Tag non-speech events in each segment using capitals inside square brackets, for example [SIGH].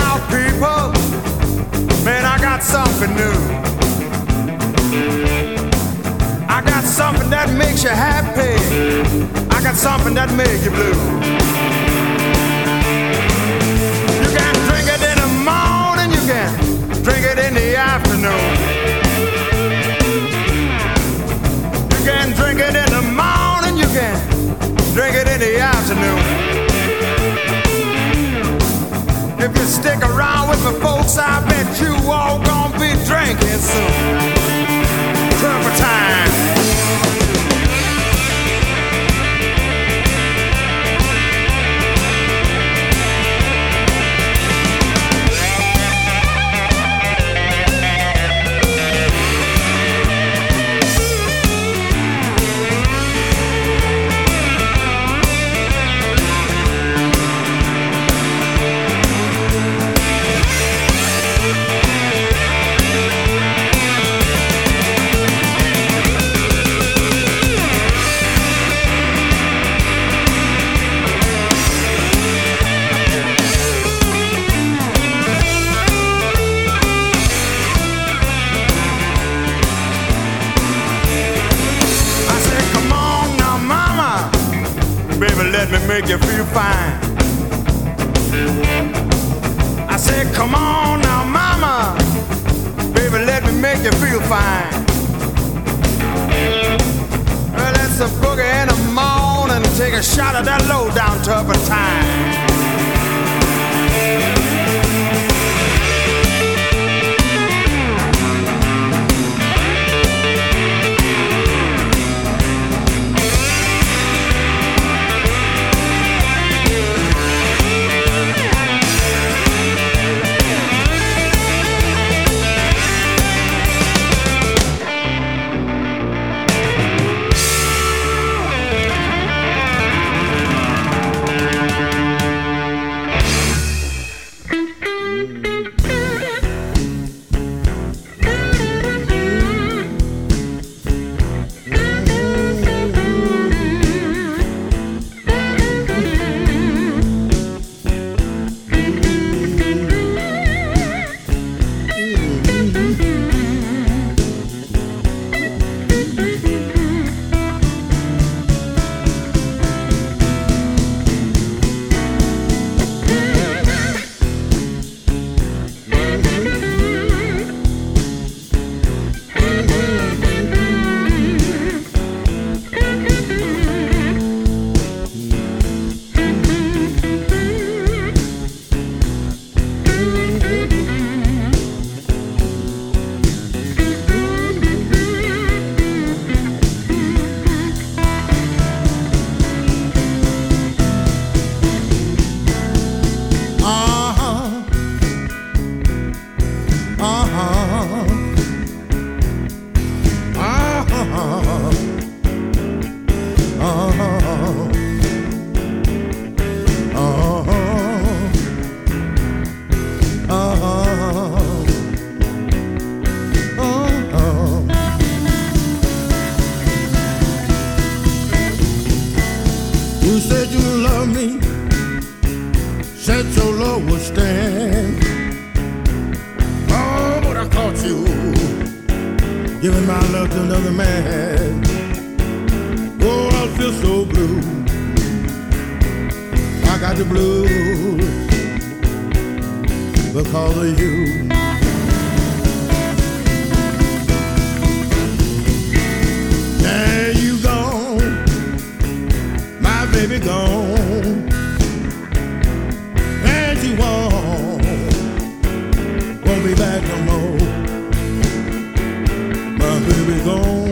now, people, man, I got something new. I got something that makes you happy. I got something that makes you blue. You can drink it in the morning, you can drink it in the afternoon. stick around with the folks. I bet you all gonna be drinking soon. Turn time. make you feel fine. I said, come on now, mama. Baby, let me make you feel fine. Well, that's a boogie in the morning. Take a shot of that low down turpentine. Said you love me, said your love would stand. Oh, but I caught you giving my love to another man. Oh, I feel so blue. I got the blues because of you. Baby gone, and she won't, won't be back no more. My baby gone,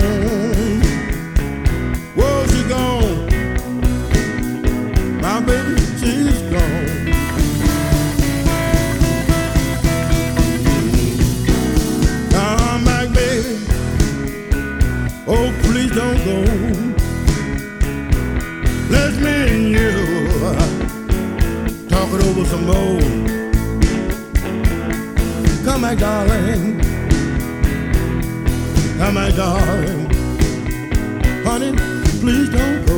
some more. Come back, darling. Come back, darling. Honey, please don't go.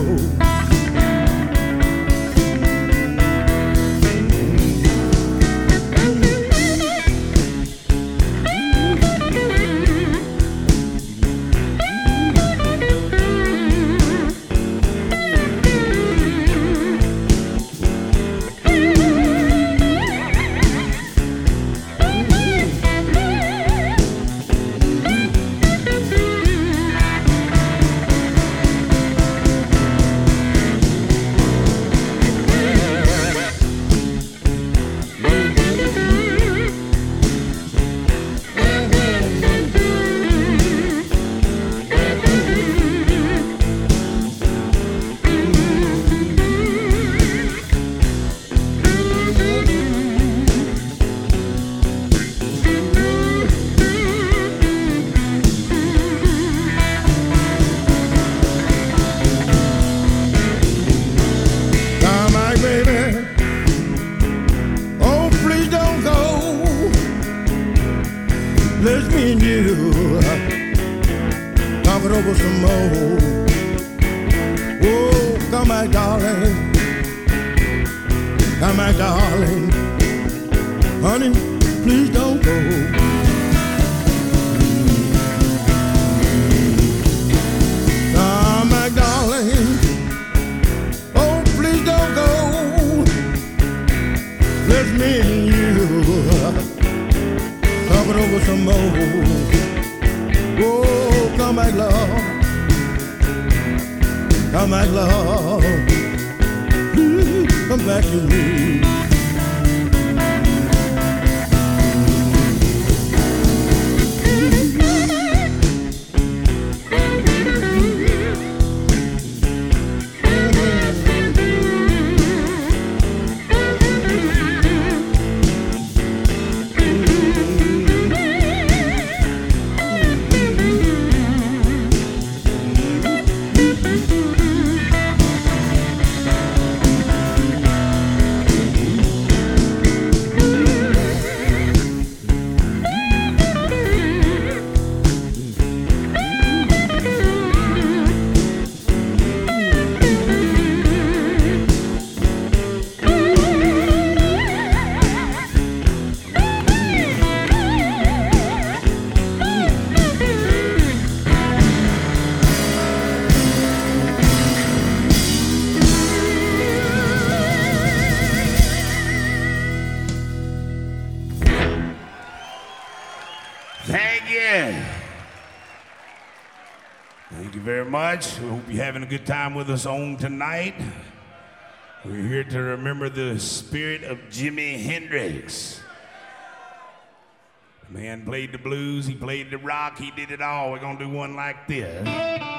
Having a good time with us on tonight. We're here to remember the spirit of Jimi Hendrix. The man played the blues, he played the rock, he did it all. We're gonna do one like this.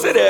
sit down.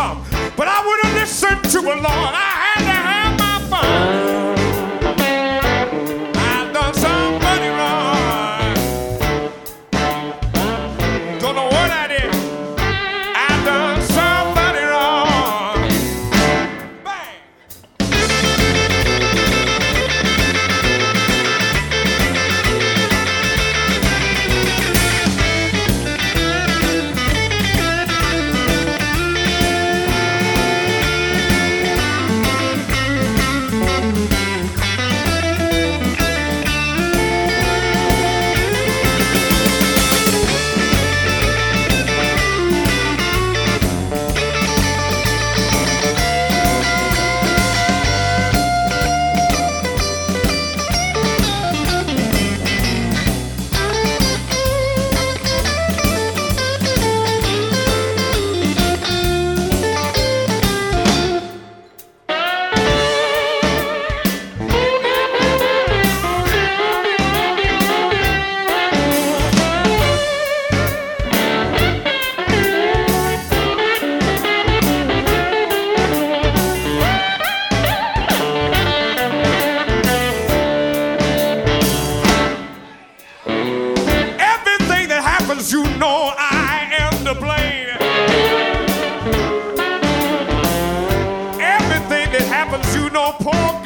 Come. Happens, you know poor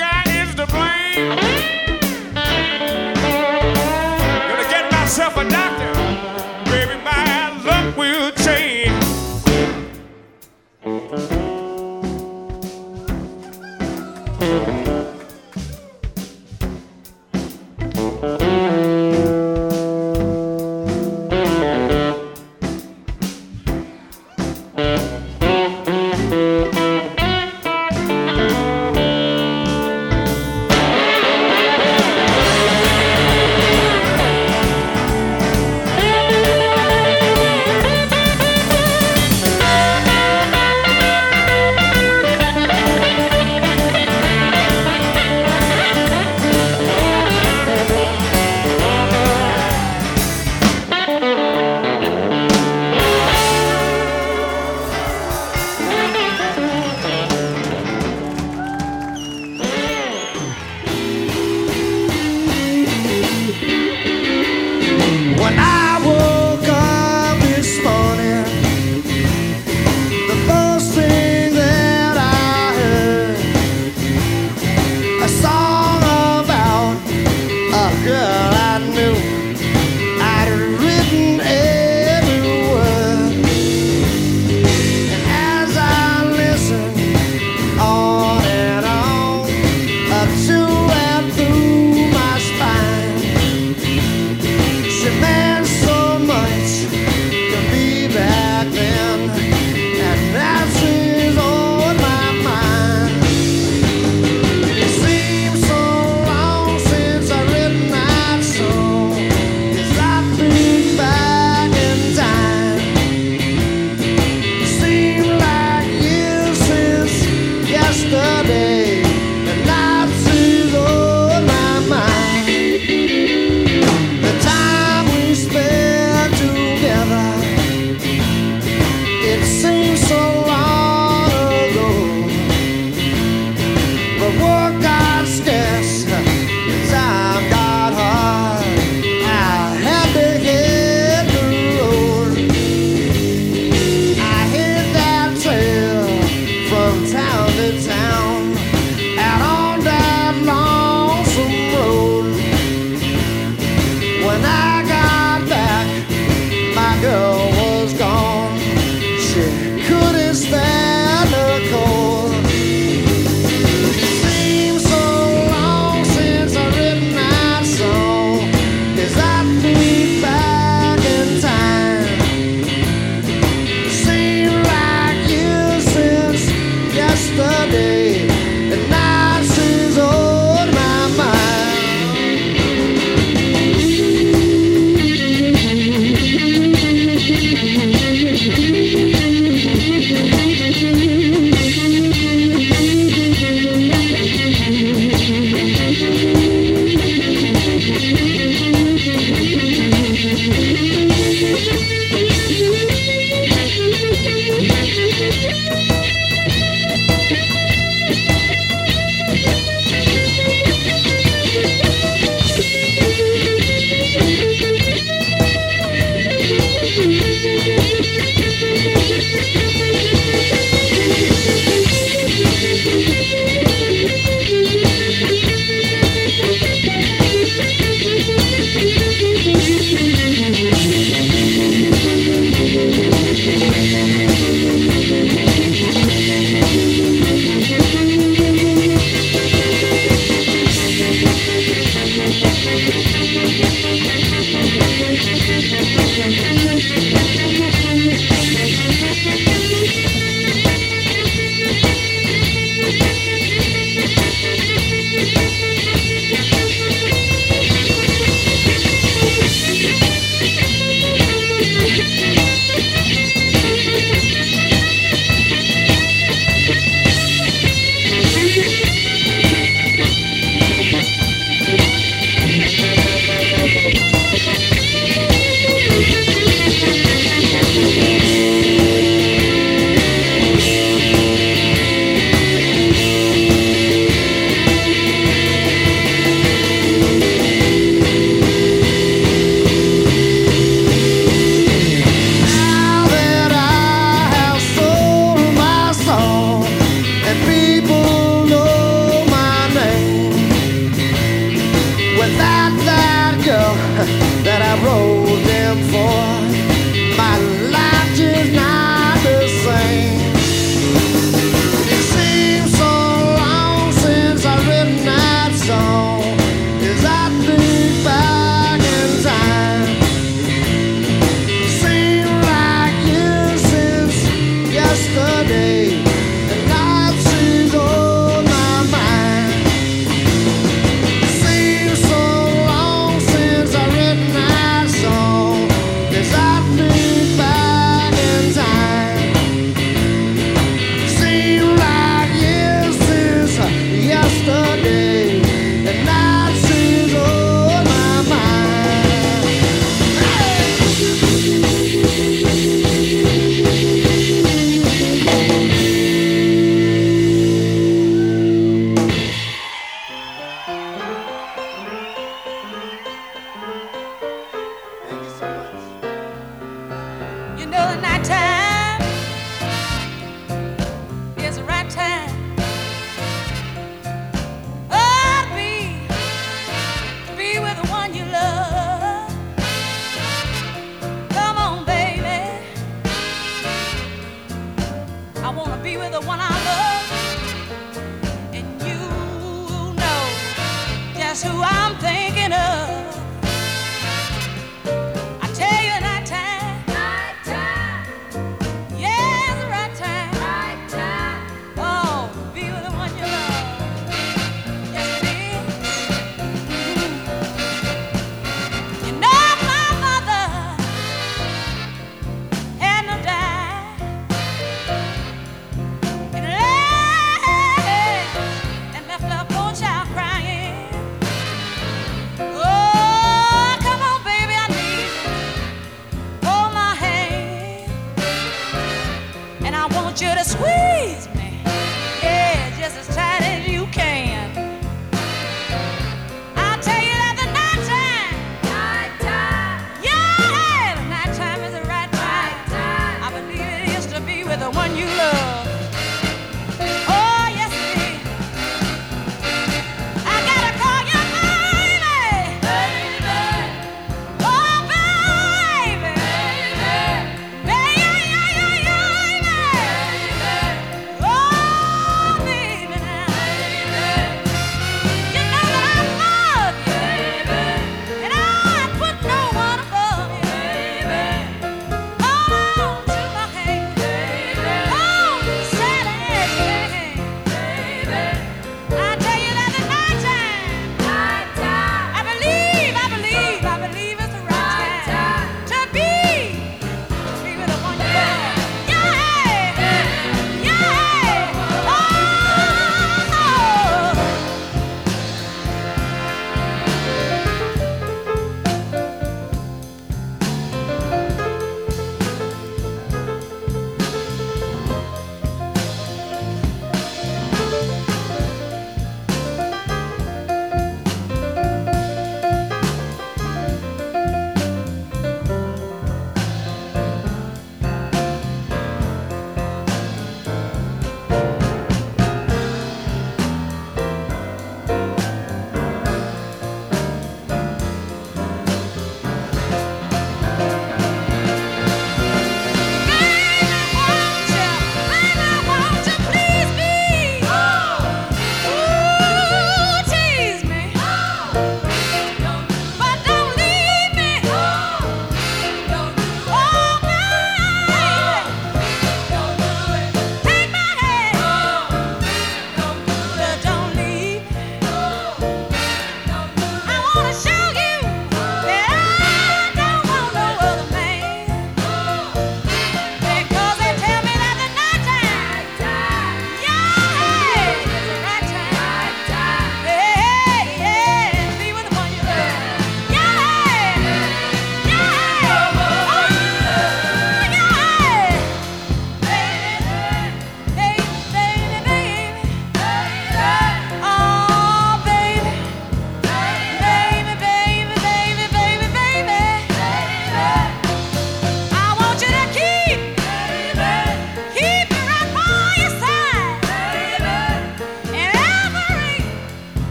you [LAUGHS]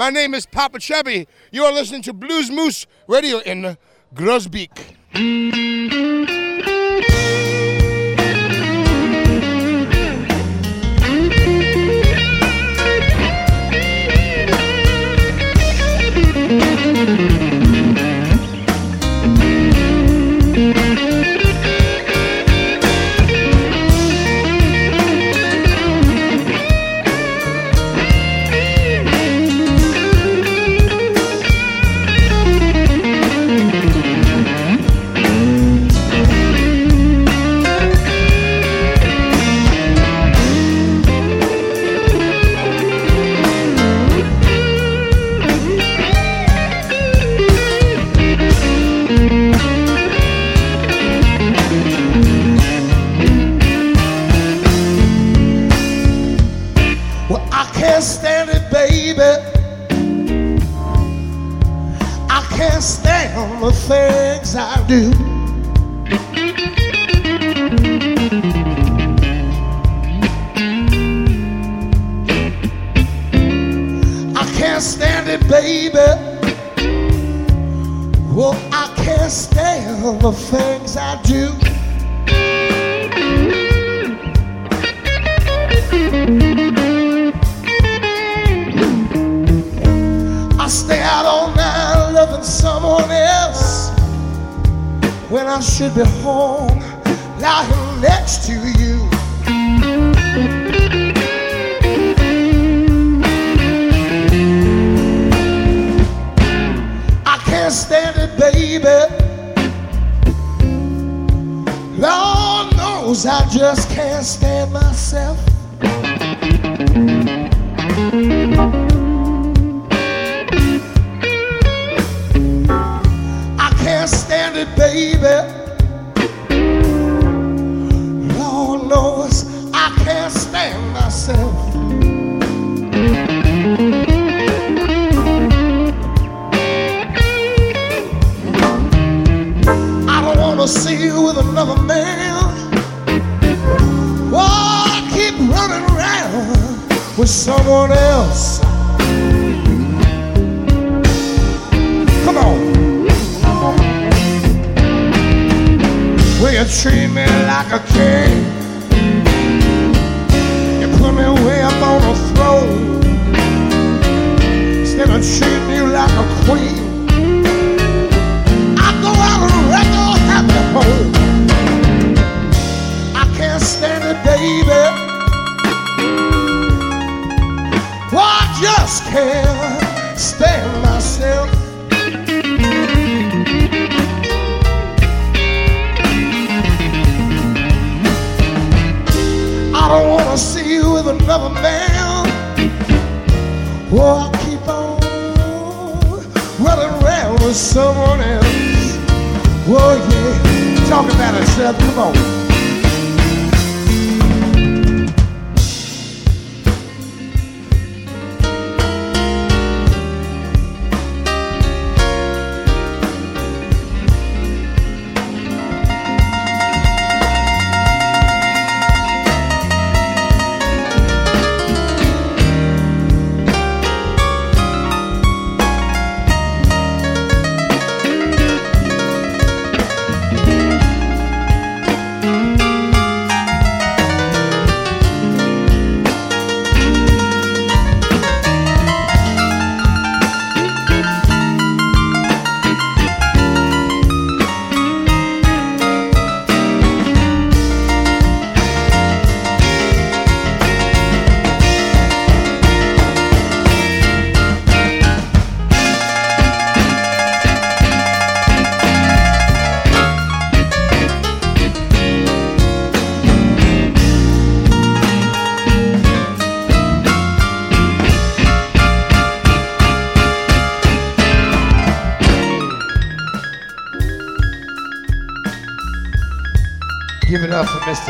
My name is Popa Chubby. You are listening to Blues Moose Radio in Groesbeek.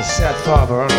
It up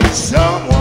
someone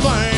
thing.